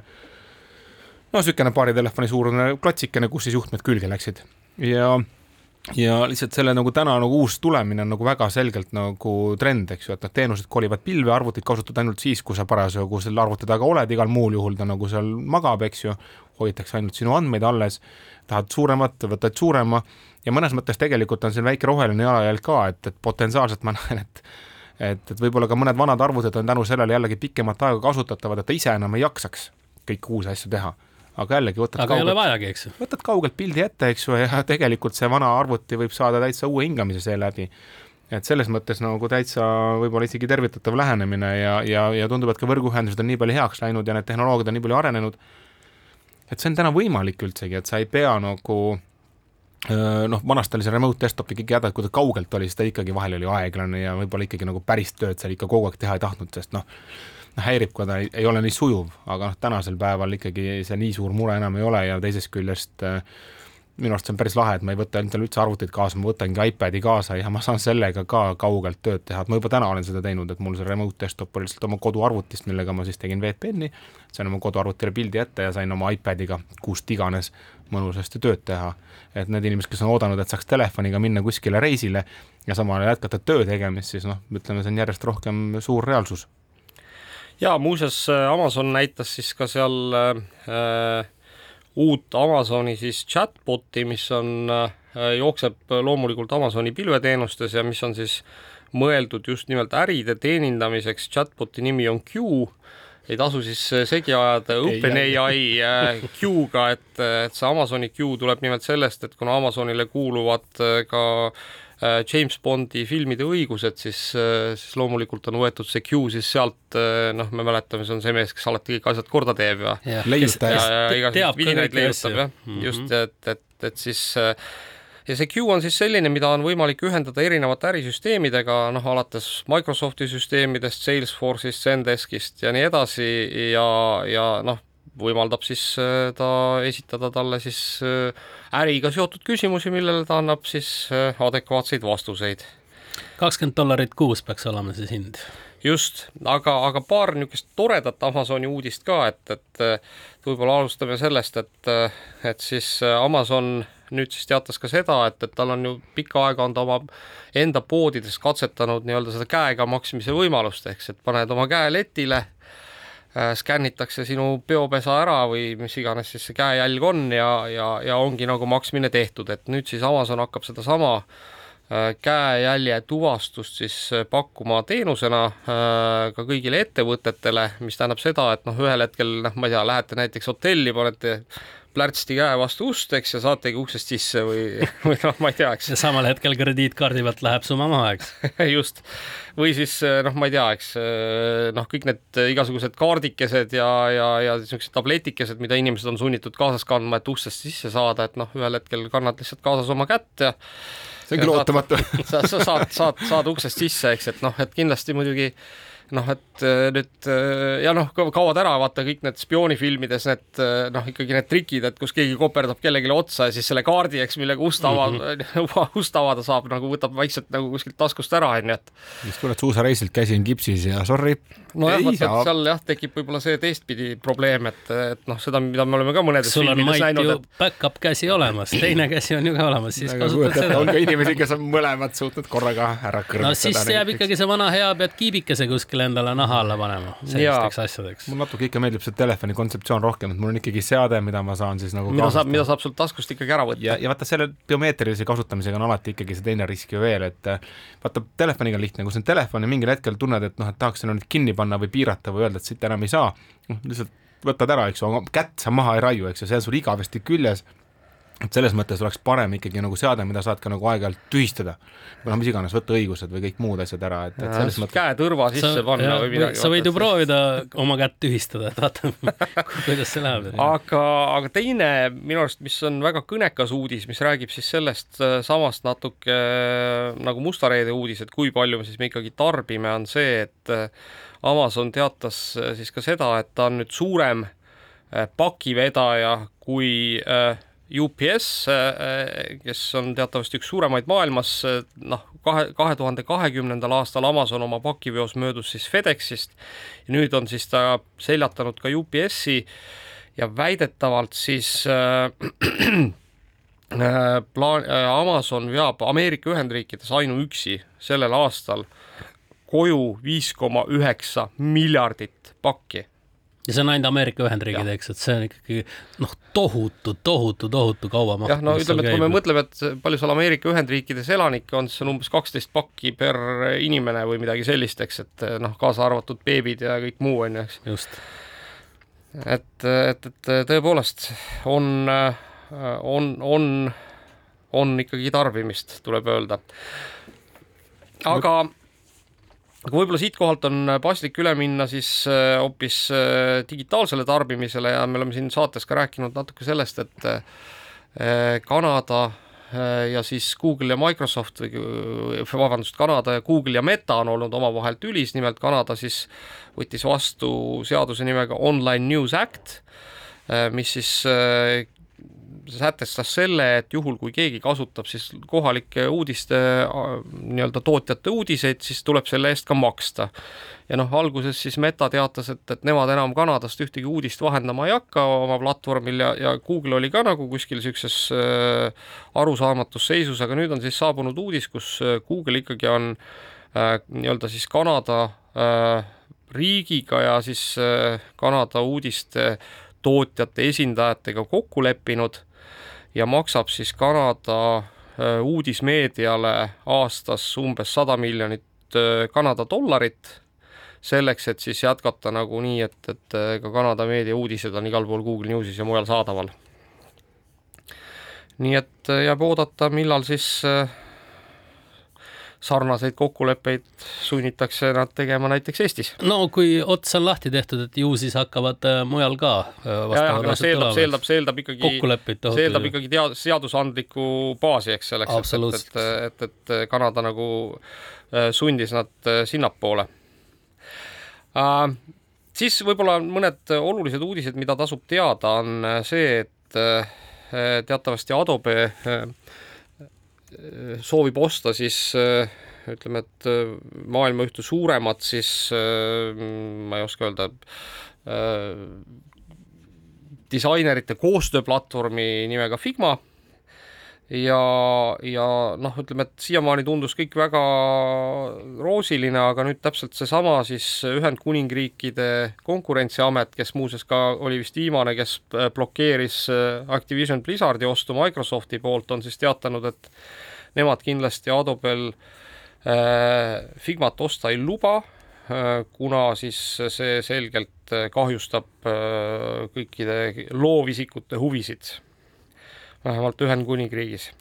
no niisugune paari telefoni suurune klotsikene, kus siis juhtmed külge läksid. Ja ja lihtsalt selle nagu täna nagu uus tulemine on nagu väga selgelt nagu trend, eks ju, et need teenused kolivad pilve, arvutit kasutad ainult siis, kui sa parasjagu selle arvuti taga oled, igal muul juhul ta nagu seal magab, eks ju, hoitakse ainult sinu andmeid alles, tahad suuremat, võtad suurema. Ja mõnes mõttes tegelikult on siin väike roheline jalajälg ka, et, et potentsiaalselt ma näen, et et, et võib-olla ka mõned vanad arvutid on tänu sellele jällegi pikemat aega kasutatavad, et ta ise enam ei jaksaks kõiki uusi asju teha. aga jällegi võtad aga kaugelt, ei ole vajagi, eks ju. võtad kaugelt pildi ette, eks ju, ja tegelikult see vana arvuti võib saada täitsa uue hingamise seeläbi. et selles mõttes nagu täitsa võib-olla isegi tervitatav lähenemine ja, ja, ja tundub, et ka võrguühendused on nii palju heaks läinud ja need tehnoloogiad on nii palju arenenud, et see on täna võimalik üldsegi, et sa ei pea nagu noh, vanasti oli see remote desktop ikkagi häda, et kui ta kaugelt oli, siis ta ikkagi vahel oli aeglane ja võib-olla ikkagi nagu päris tööd seal ikka kogu aeg teha ei tahtnud, sest noh, noh häirib, kui ta ei, ei ole nii sujuv, aga noh, tänasel päeval ikkagi see nii suur mure enam ei ole ja teisest küljest äh, minu arust see on päris lahe, et ma ei võta endale üldse arvutit kaasa, ma võtangi iPadi kaasa ja ma saan sellega ka kaugelt tööd teha, et ma juba täna olen seda teinud, et mul see remote desktop oli lihtsalt oma koduarvutist, millega ma siis tegin VPN-i, sain oma koduarvutile pildi ette ja sain oma iPadiga, kust iganes, mõnusasti tööd teha. et need inimesed, kes on oodanud, et saaks telefoniga minna kuskile reisile ja samal ajal jätkata töö tegemist, siis noh, ütleme, see on järjest rohkem suur reaalsus. ja muuseas, Amazon näitas siis ka seal äh, uut Amazoni siis chatbot'i, mis on, jookseb loomulikult Amazoni pilveteenustes ja mis on siis mõeldud just nimelt äride teenindamiseks, chatbot'i nimi on Q, ei tasu siis segi ajada OpenAI Q-ga, et, et see Amazoni Q tuleb nimelt sellest, et kuna Amazonile kuuluvad ka äh, James Bondi filmide õigused, siis, siis loomulikult on võetud see Q siis sealt, noh, me mäletame, see on see mees, kes alati kõik asjad korda teeb ja leiutab. Ja, ja igasuguseid vidinaid leiutab jah. Mm, -hmm. just, et, et, et siis ja see Q on siis selline, mida on võimalik ühendada erinevate ärisüsteemidega, noh alates Microsofti süsteemidest, Salesforce'ist, Zendeskist ja nii edasi ja, ja noh, võimaldab siis äh, ta esitada talle siis äh, äriga seotud küsimusi, millele ta annab siis äh, adekvaatseid vastuseid. kakskümmend dollarit kuus peaks olema siis hind. just, aga, aga paar niisugust toredat Amazoni uudist ka, et, et võib-olla alustame sellest, et, et siis Amazon nüüd siis teatas ka seda, et, et tal on ju pikka aega on ta oma enda poodides katsetanud nii-öelda seda käega maksmise võimalust, ehk siis et paned oma käe letile Äh, skännitakse sinu peopesa ära või mis iganes siis see käejälg on ja, ja, ja ongi nagu maksmine tehtud, et nüüd siis Amazon hakkab sedasama äh, käejälje tuvastust siis äh, pakkuma teenusena ka kõigile ettevõtetele, mis tähendab seda, et noh, ühel hetkel noh, ma ei tea, lähete näiteks hotelli, panete plärtsti käe vastu ust, eks, ja saategi uksest sisse või, või noh, ma ei tea, eks. ja samal hetkel krediitkaardi pealt läheb summa maha, eks just. või siis noh, ma ei tea, eks noh, kõik need igasugused kaardikesed ja, ja, ja niisugused tabletikesed, mida inimesed on sunnitud kaasas kandma, et uksest sisse saada, et noh, ühel hetkel kannad lihtsalt kaasas oma kätt ja see on küll ootamatu. sa, sa saad, saad, saad uksest sisse, eks, et noh, et kindlasti muidugi noh, et äh, nüüd äh, ja noh, kaovad ära vaata kõik need spioonifilmides need äh, noh, ikkagi need trikid, et kus keegi koperdab kellelegi otsa ja siis selle kaardi, eks, millega ust avada mm, -hmm. ust avada saab, nagu võtab vaikselt nagu kuskilt taskust ära, onju, et. just tuled suusareisilt, käsi on kipsis ja sorry. Nojah, vaata seal jah, tekib võib-olla see teistpidi probleem, et, et noh, seda, mida me oleme ka mõnedes sul on Mait näinud, ju et... back-up käsi olemas, teine käsi on ju ka olemas, siis kasutad seda. on ka inimesi, kes on mõlemad suutnud korraga ära kõrvetada. no siis jääb ikkagi see vana hea, pead kiibikese kuskile endale naha alla panema sellisteks asjadeks. mul natuke ikka meeldib see telefoni kontseptsioon rohkem, et mul on ikkagi seade, mida ma saan siis nagu mida saab, mida saab sul taskust ikkagi ära võtta. ja, ja vaata selle biomeetrilise kasutamisega on alati ikkagi see teine risk ju veel, et vaata telefoniga on lihtne, kui sul on telefon ja mingil hetkel tunned, et noh, et tahaks selle nüüd kinni panna või piirata või öelda, et siit enam ei saa, noh lihtsalt võtad ära, eks ju, kätt sa maha ei raiu, eks ju, see on sul igavesti küljes et selles mõttes oleks parem ikkagi nagu seade, mida saad ka nagu aeg-ajalt tühistada. või noh, mis iganes, võtta õigused või kõik muud asjad ära, et, et selles mõttes. käe tõrva sisse sa, panna ja, või midagi. sa võid ju proovida oma kätt tühistada, et vaata kuidas see läheb. aga, aga teine minu arust, mis on väga kõnekas uudis, mis räägib siis sellest äh, samast natuke äh, nagu Musta reede uudis, et kui palju me siis me ikkagi tarbime, on see, et äh, Amazon teatas siis ka seda, et ta on nüüd suurem pakivedaja kui äh, UPS, äh, kes on teatavasti üks suuremaid maailmas, äh, noh, kahe, kahe tuhande kahekümnendal aastal Amazon oma pakiveos möödus siis FedExist ja nüüd on siis ta seljatanud ka UPS-i ja väidetavalt siis äh, äh, plaan äh,, Amazon veab Ameerika Ühendriikides ainuüksi sellel aastal koju viis koma üheksa miljardit pakki ja see on ainult Ameerika Ühendriigid, eks, et see on ikkagi noh, tohutu, tohutu, tohutu kaubamaht. jah, no ütleme, et kui me mõtleme, et palju seal Ameerika Ühendriikides elanikke on, siis on umbes kaksteist pakki per inimene või midagi sellist, eks, et noh, kaasa arvatud beebid ja kõik muu on ju, eks. just. et, et, et tõepoolest on, on, on, on ikkagi tarbimist, tuleb öelda. aga no aga võib-olla siitkohalt on paslik üle minna siis äh, hoopis äh, digitaalsele tarbimisele ja me oleme siin saates ka rääkinud natuke sellest, et äh, Kanada ja siis Google ja Microsoft või vabandust, Kanada ja Google ja Meta on olnud omavahel tülis, nimelt Kanada siis võttis vastu seaduse nimega Online News Act, mis siis sätestas selle, et juhul, kui keegi kasutab siis kohalike uudiste nii-öelda tootjate uudiseid, siis tuleb selle eest ka maksta. ja noh, alguses siis Meta teatas, et, et nemad enam Kanadast ühtegi uudist vahendama ei hakka oma platvormil ja, ja Google oli ka nagu kuskil niisuguses äh, arusaamatus seisus, aga nüüd on siis saabunud uudis, kus äh, Google ikkagi on äh, nii-öelda siis Kanada äh, riigiga ja siis äh, Kanada uudiste tootjate esindajatega kokku leppinud ja maksab siis Kanada äh, uudismeediale aastas umbes sada miljonit äh, Kanada dollarit, selleks, et siis jätkata nagu nii, et, et äh, ka Kanada meedia uudised on igal pool Google Newsis ja mujal saadaval. nii et jääb oodata, millal siis sarnaseid kokkuleppeid sunnitakse nad tegema näiteks Eestis. no kui ots on lahti tehtud, et ju siis hakkavad äh, mujal ka vastavad asjad eeldab, see eeldab, see eeldab ikkagi, see eeldab ikkagi tead-, seadusandlikku baasi, eks selleks, et, et, et, et Kanada nagu sundis nad sinnapoole. Uh, siis võib-olla mõned olulised uudised, mida tasub teada, on see, et teatavasti Adobe eh, soovib osta siis eh, ütleme, et maailma ühte suuremat siis, ma ei oska öelda, disainerite koostööplatvormi nimega Figma ja, ja noh, ütleme, et siiamaani tundus kõik väga roosiline, aga nüüd täpselt seesama siis Ühendkuningriikide konkurentsiamet, kes muuseas ka oli vist viimane, kes blokeeris äh, Activision Blizzardi ostu Microsofti poolt, on siis teatanud, et nemad kindlasti Adobel äh, Figmat osta ei luba äh,, kuna siis see selgelt kahjustab äh, kõikide loovisikute huvisid vähemalt Ühendkuningriigis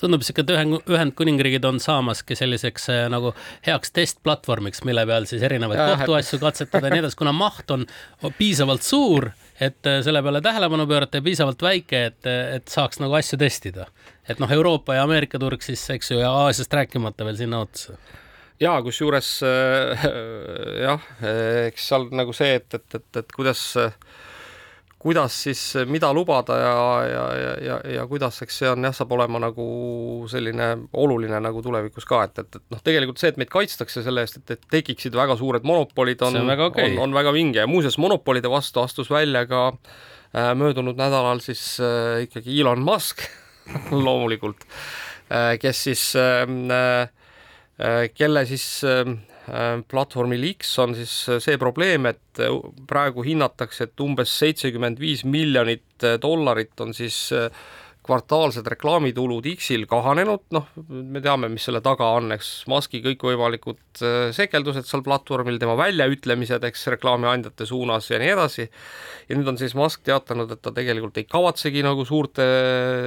tundub sihuke, et Ühend, Ühendkuningriigid on saamaski selliseks äh, nagu heaks testplatvormiks, mille peal siis erinevaid kohtuasju katsetada ja nii edasi, kuna maht on piisavalt suur, et äh, selle peale tähelepanu pöörata ja piisavalt väike, et, et saaks nagu asju testida. et noh, Euroopa ja Ameerika turg siis, eks ju, ja Aasiast rääkimata veel sinna otsa ja kusjuures äh, jah, eks seal nagu see, et, et, et, et kuidas äh, kuidas siis, mida lubada ja, ja, ja, ja, ja kuidas, eks see on jah, saab olema nagu selline oluline nagu tulevikus ka, et, et, et noh, tegelikult see, et meid kaitstakse selle eest, et, et tekiksid väga suured monopolid, on, on, okay. on, on väga vinge ja muuseas, monopolide vastu astus välja ka äh, möödunud nädalal siis äh, ikkagi Elon Musk loomulikult äh,, kes siis äh, äh, kelle siis Äh, platvormil X on siis äh, see probleem, et äh, praegu hinnatakse, et umbes seitsekümmend viis miljonit dollarit on siis kvartaalsed reklaamitulud X-il kahanenud, noh, me teame, mis selle taga on, eks, Musk'i kõikvõimalikud äh, sekeldused seal platvormil, tema väljaütlemised, eks, reklaamiandjate suunas ja nii edasi, ja nüüd on siis Musk teatanud, et ta tegelikult ei kavatsegi nagu suurte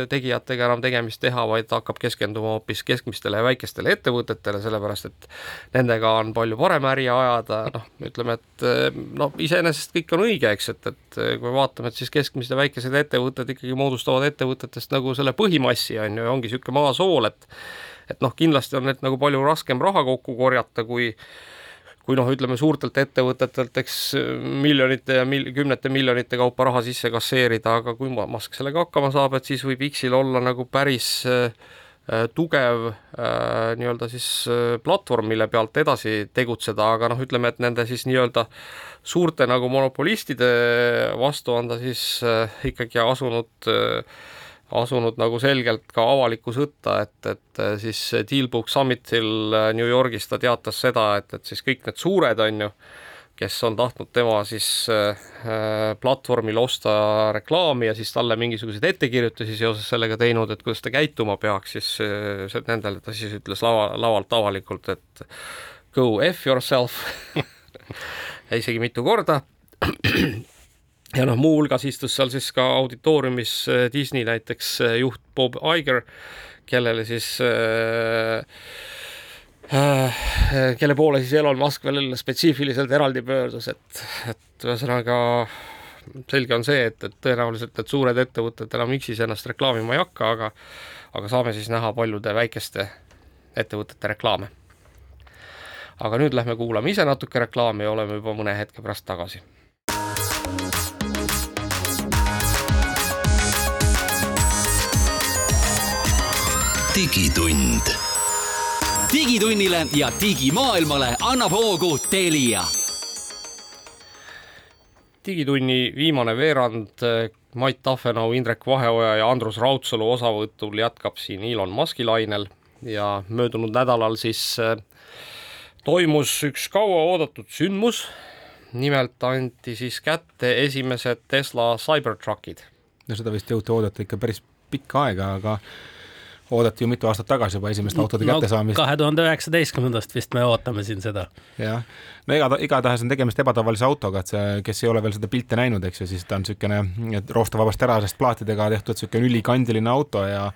tegijatega enam tegemist teha, vaid hakkab keskenduma hoopis keskmistele ja väikestele ettevõtetele, sellepärast et nendega on palju parem äri ajada, noh, ütleme, et noh, iseenesest kõik on õige, eks, et, et kui me vaatame, et siis keskmised ja väikesed ettevõtted ikkagi moodustavad ettevõtetest nagu selle põhimassi, on ju, ongi niisugune maasool, et et noh, kindlasti on need nagu palju raskem raha kokku korjata, kui kui noh, ütleme suurtelt ettevõtetelt, eks miljonite ja mil-, kümnete miljonite kaupa raha sisse kasseerida, aga kui Musk sellega hakkama saab, et siis võib X-il olla nagu päris äh, tugev äh, nii-öelda siis äh, platvorm, mille pealt edasi tegutseda, aga noh, ütleme, et nende siis nii-öelda suurte nagu monopolistide vastu on ta siis äh, ikkagi asunud äh, asunud nagu selgelt ka avalikku sõtta, et, et äh, siis Dealbook Summitil äh, New Yorgis ta teatas seda, et, et siis kõik need suured, on ju, kes on tahtnud tema siis äh, äh, platvormil osta reklaami ja siis talle mingisuguseid ettekirjutusi seoses sellega teinud, et kuidas ta käituma peaks, siis äh, nendele ta siis ütles lava, lavalt avalikult, et go F yourself isegi mitu korda. Ja noh, muuhulgas istus seal siis ka auditooriumis Disney näiteks juht Bob Iger, kellele siis äh, kelle poole siis Elon Musk veel spetsiifiliselt eraldi pöördus, et, et ühesõnaga selge on see, et, et tõenäoliselt need suured ettevõtted enam X-is ennast reklaamima ei hakka, aga aga saame siis näha paljude väikeste ettevõtete reklaame. aga nüüd lähme kuulame ise natuke reklaami ja oleme juba mõne hetke pärast tagasi digitund. Digitunnile ja digimaailmale annab hoogu Telia. digitunni viimane veerand Mait Tafenau, Indrek Vaheoja ja Andrus Raudsalu osavõtul jätkab siin Elon Musk'i lainel ja möödunud nädalal siis äh, toimus üks kauaoodatud sündmus. nimelt anti siis kätte esimesed Tesla Cybertruckid. no seda vist jõuti oodata ikka päris pikka aega, aga oodati ju mitu aastat tagasi juba esimeste autode no, kättesaamist. kahe tuhande üheksateistkümnendast vist me ootame siin seda. jah, no iga, igatahes on tegemist ebatavalise autoga, et see, kes ei ole veel seda pilte näinud, eks ju, siis ta on niisugune roostevabast terasest plaatidega tehtud niisugune ülikandiline auto ja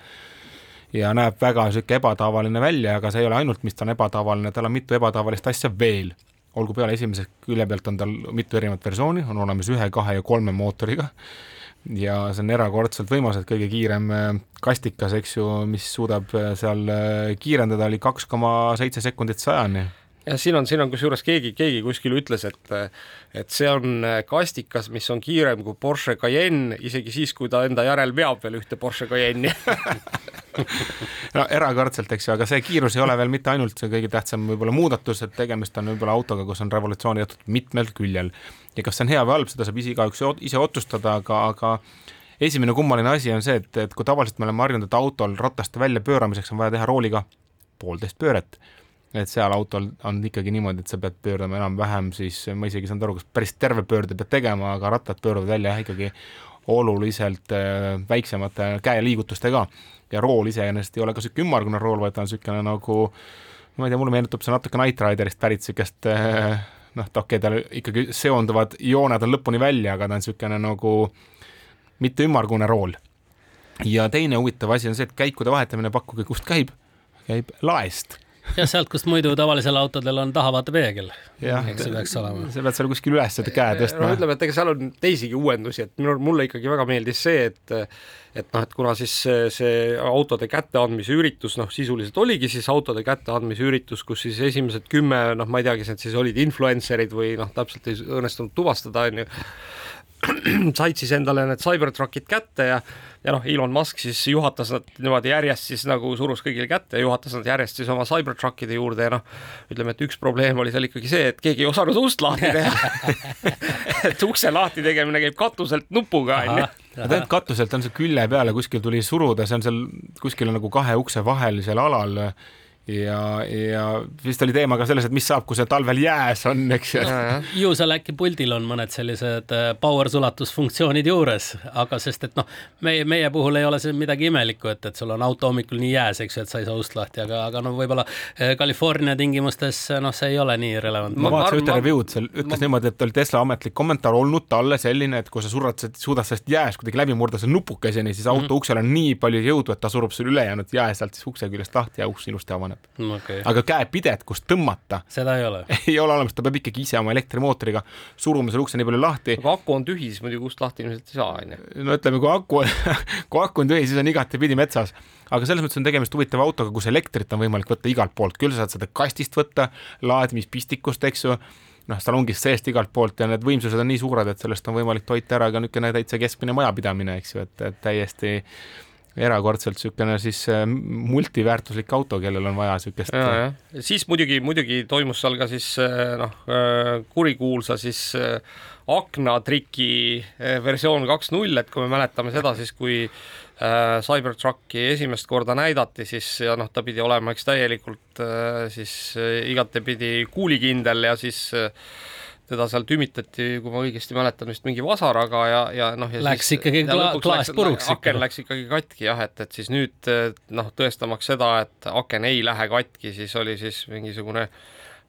ja näeb väga niisugune ebatavaline välja, aga see ei ole ainult, mis ta on ebatavaline, tal on mitu ebatavalist asja veel. olgu peale esimese külje pealt on tal mitu erinevat versiooni, on olemas ühe, kahe ja kolme mootoriga ja see on erakordselt võimas, et kõige kiirem äh, kastikas, eks ju, mis suudab äh, seal äh, kiirendada, oli kaks koma seitse sekundit sajani ja siin on, siin on kusjuures keegi, keegi kuskil ütles, et et see on kastikas, mis on kiirem kui Porsche Cayenne, isegi siis, kui ta enda järel veab veel ühte Porsche Cayenne'i no erakordselt, eks ju, aga see kiirus ei ole veel mitte ainult see kõige tähtsam võib-olla muudatus, et tegemist on võib-olla autoga, kus on revolutsiooni jäetud mitmel küljel. Ja kas see on hea või halb, seda saab ise igaüks ise otsustada, aga, aga esimene kummaline asi on see, et, et kui tavaliselt me oleme harjunud, et autol rataste väljapööramiseks on vaja teha rooliga poolteist pööret et seal autol on ikkagi niimoodi, et sa pead pöördama enam-vähem siis, ma isegi ei saanud aru, kas päris terve pöörde pead tegema, aga rattad pööravad välja jah, ikkagi oluliselt äh, väiksemate käeliigutustega ja rool iseenesest ei ole ka niisugune ümmargune rool, vaid ta on niisugune nagu ma ei tea, mulle meenutab see natuke Knight Riderist pärit niisugust äh, noh, okei okay,, tal ikkagi seonduvad jooned on lõpuni välja, aga ta on niisugune nagu mitte ümmargune rool. ja teine huvitav asi on see, et käikude vahetamine pakkuge, kust käib, käib laest ja sealt, kust muidu tavalisel autodel on tahavaatepeegel. eks see peaks olema. sa pead seal kuskil üles käe tõstma. no ütleme, et ega seal on teisigi uuendusi, et minul, mulle ikkagi väga meeldis see, et et noh, et kuna siis see, see autode kätteandmise üritus noh, sisuliselt oligi siis autode kätteandmise üritus, kus siis esimesed kümme, noh, ma ei tea, kes need siis olid, influencer'id või noh, täpselt ei õnnestunud tuvastada, on ju, said siis endale need Cybertruckid kätte ja ja noh, Elon Musk siis juhatas nad niimoodi järjest siis nagu surus kõigile kätte ja juhatas nad järjest siis oma Cybertruckide juurde ja noh, ütleme, et üks probleem oli seal ikkagi see, et keegi ei osanud ust lahti teha. Et ukse lahti tegemine käib katuselt nupuga onju. Tegelikult katuselt on see külje peale kuskil tuli suruda, see on seal kuskil nagu kahe ukse vahel seal alal ja, ja vist oli teema ka selles, et mis saab, kui see talvel jääs on, eks ju. ju seal äkki puldil on mõned sellised äh, power sulatusfunktsioonid juures, aga sest et noh, meie, meie puhul ei ole see midagi imelikku, et, et sul on auto hommikul nii jääs, eks ju, et sa ei saa ust lahti, aga, aga no võib-olla äh, California tingimustes noh, see ei ole nii relevantne. ma vaatasin ühte review'd seal, ütles ma... niimoodi, et oli Tesla ametlik kommentaar olnud talle selline, et kui sa surad, suudad sellest jääst kuidagi läbi murda selle nupukeseni, siis auto mm -hmm. uksel on nii palju jõudu, et ta surub sul ülejäänud jää sealt siis ukse küljest lahti ja uks ilusti avaneb okay.. aga käepidet, kust tõmmata. seda ei ole ei ole olemas, ta peab ikkagi ise oma elektrimootoriga suruma selle ukse nii palju lahti. aga aku on tühi, siis muidugi ust lahti ilmselt ei saa, onju. no ütleme, kui aku kui aku on tühi, siis on igatepidi metsas aga selles mõttes on tegemist huvitava autoga, kus elektrit on võimalik võtta igalt poolt, küll sa saad seda kastist võtta, laadimispistikust, eks ju noh, salongist seest igalt poolt ja need võimsused on nii suured, et sellest on võimalik toita ära ka niisugune täitsa keskmine majapidamine, eks ju, et, et täiesti erakordselt niisugune siis äh, multiväärtuslik auto, kellel on vaja niisugust. siis muidugi, muidugi toimus seal ka siis äh, noh, äh, kurikuulsa siis aknatriki versioon kaks null, et kui me mäletame seda, siis kui Cybertrucki esimest korda näidati, siis ja noh, ta pidi olema eks täielikult siis igatepidi kuulikindel ja siis äh, teda seal tümitati, kui ma õigesti mäletan, vist mingi vasaraga ja, ja noh. Läks ikkagi kla klaas puruks. aken läks ikkagi katki jah, et, et siis nüüd noh, tõestamaks seda, et aken ei lähe katki, siis oli siis mingisugune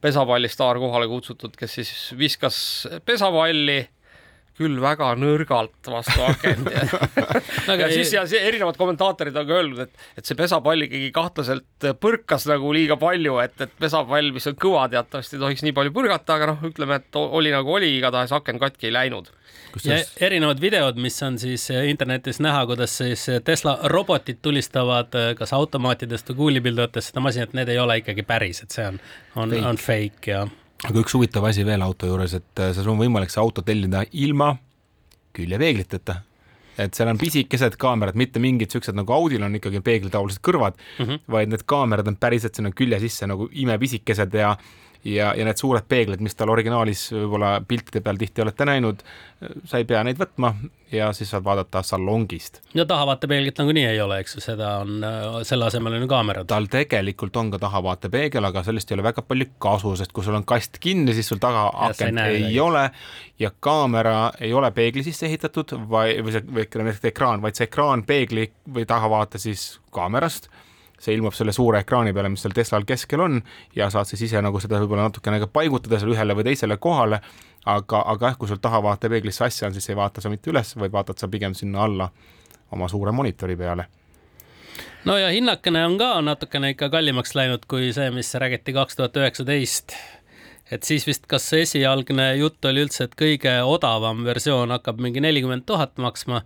pesapallistaar kohale kutsutud, kes siis viskas pesapalli küll väga nõrgalt vastu akent ja, ja siis ja see, erinevad kommentaatorid on ka öelnud, et, et see pesapall ikkagi kahtlaselt põrkas nagu liiga palju, et, et pesapall, mis on kõva, teatavasti ei tohiks nii palju põrgata, aga noh, ütleme, et oli nagu oli, igatahes aken katki ei läinud. ja erinevad videod, mis on siis internetis näha, kuidas siis Tesla robotid tulistavad kas automaatidest või kuulipildujatest seda masinat, need ei ole ikkagi päris, et see on, on, on fake ja aga üks huvitav asi veel auto juures, et äh, sul on võimalik see auto tellida ilma küljepeegliteta. et seal on pisikesed kaamerad, mitte mingid siuksed nagu Audil on ikkagi peeglitaolised kõrvad mm, -hmm. vaid need kaamerad on päriselt sinna külje sisse nagu imepisikesed ja ja, ja need suured peeglid, mis tal originaalis võib-olla piltide peal tihti olete näinud, sa ei pea neid võtma ja siis saad vaadata salongist. ja tahavaatepeeglit nagunii ei ole, eks ju, seda on, selle asemel on ju kaamerad. tal tegelikult on ka tahavaatepeegel, aga sellest ei ole väga palju kasu, sest kui sul on kast kinni, siis sul taga akent ei midagi. ole ja kaamera ei ole peegli sisse ehitatud vai, või see, või ütleme, ekraan, vaid see ekraan peegli või tahavaate siis kaamerast see ilmub selle suure ekraani peale, mis seal Teslal keskel on ja saad siis ise nagu seda võib-olla natukene ka paigutada seal ühele või teisele kohale, aga, aga jah, kui sul tahavaatepeeglisse asja on, siis ei vaata sa mitte üles, vaid vaatad sa pigem sinna alla oma suure monitori peale. No ja hinnakene on ka natukene ikka kallimaks läinud kui see, mis räägiti kaks tuhat üheksateist et siis vist, kas esialgne jutt oli üldse, et kõige odavam versioon hakkab mingi nelikümmend tuhat maksma.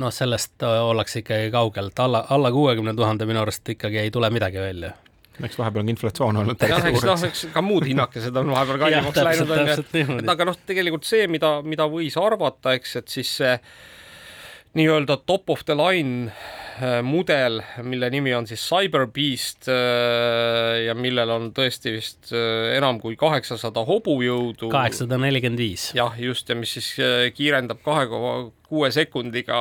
noh, sellest ollakse ikkagi kaugel, et alla, alla kuuekümne tuhande minu arust ikkagi ei tule midagi välja eks vahepeal on inflatsioon olnud jah, eks noh, eks ka muud hinnakesed on vahepeal kallimaks läinud, onju. et aga noh, tegelikult see, mida, mida võis arvata, eks, et siis see nii-öelda top of the line mudel, mille nimi on siis Cyberbeast äh, ja millel on tõesti vist äh, enam kui kaheksasada hobujõudu. kaheksasada nelikümmend viis. jah, just ja mis siis kiirendab kahe koma kuue sekundiga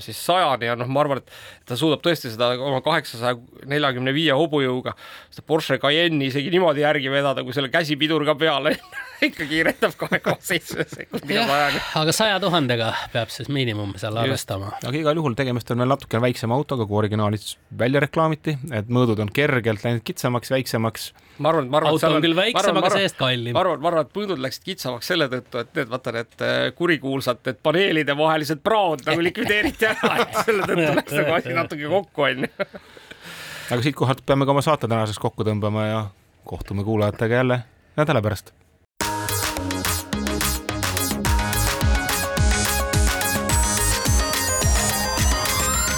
siis sajani ja noh, ma arvan, et ta suudab tõesti seda oma kaheksasaja neljakümne viie hobujõuga seda Porsche Cayenne'i isegi niimoodi järgi vedada, kui selle käsipidur ka peale ikka kiirendab kahe koma seitsme sekundiga sajani. aga saja tuhandega peab siis miinimum seal arvestama. aga igal juhul tegemist on veel natukene väiksema autoga, kui originaalis välja reklaamiti, et mõõdud on kergelt läinud kitsamaks, väiksemaks ma arvan, ma arvan, auto on küll väiksem, aga see-eest kallim. ma arvan, ma arvan, et põõdud läksid kitsamaks selle tõttu, et need, vaata need äh, kurikuulsad, need paneelide vahelised praod nagu likvideeriti ära, et selle tõttu läks nagu asi natuke kokku, onju. aga siitkohalt peame ka oma saate tänaseks kokku tõmbama ja kohtume kuulajatega jälle nädala pärast.